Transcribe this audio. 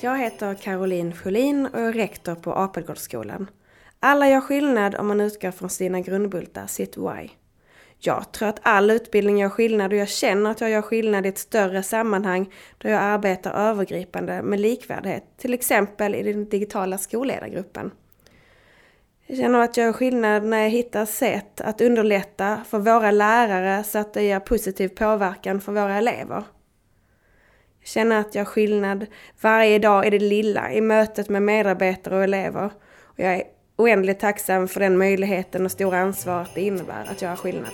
Jag heter Caroline Sjölin och är rektor på Apelgårdsskolan. Alla gör skillnad om man utgår från sina grundbultar, sitt why. Jag tror att all utbildning gör skillnad och jag känner att jag gör skillnad i ett större sammanhang då jag arbetar övergripande med likvärdighet, till exempel i den digitala skolledargruppen. Jag känner att jag gör skillnad när jag hittar sätt att underlätta för våra lärare så att det ger positiv påverkan för våra elever. Känna känner att jag gör skillnad varje dag i det lilla, i mötet med medarbetare och elever. Och jag är oändligt tacksam för den möjligheten och stora ansvaret det innebär att göra skillnad.